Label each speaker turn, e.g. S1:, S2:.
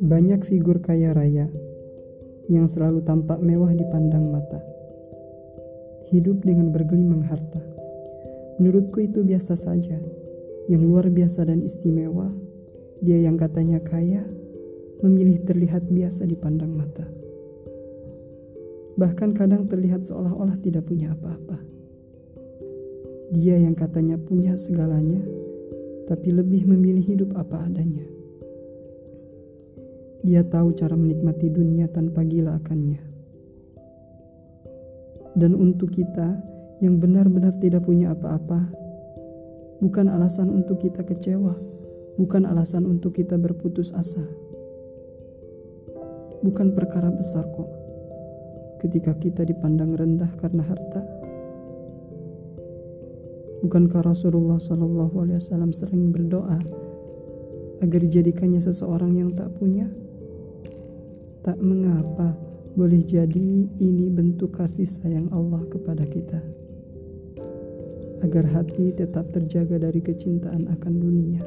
S1: Banyak figur kaya raya yang selalu tampak mewah dipandang mata. Hidup dengan bergelimang harta. Menurutku itu biasa saja. Yang luar biasa dan istimewa, dia yang katanya kaya, memilih terlihat biasa dipandang mata. Bahkan kadang terlihat seolah-olah tidak punya apa-apa. Dia yang katanya punya segalanya, tapi lebih memilih hidup apa adanya. Dia tahu cara menikmati dunia tanpa gila akannya. Dan untuk kita yang benar-benar tidak punya apa-apa, bukan alasan untuk kita kecewa, bukan alasan untuk kita berputus asa. Bukan perkara besar kok ketika kita dipandang rendah karena harta. Bukankah Rasulullah Shallallahu Alaihi Wasallam sering berdoa agar dijadikannya seseorang yang tak punya? Tak mengapa, boleh jadi ini bentuk kasih sayang Allah kepada kita. Agar hati tetap terjaga dari kecintaan akan dunia.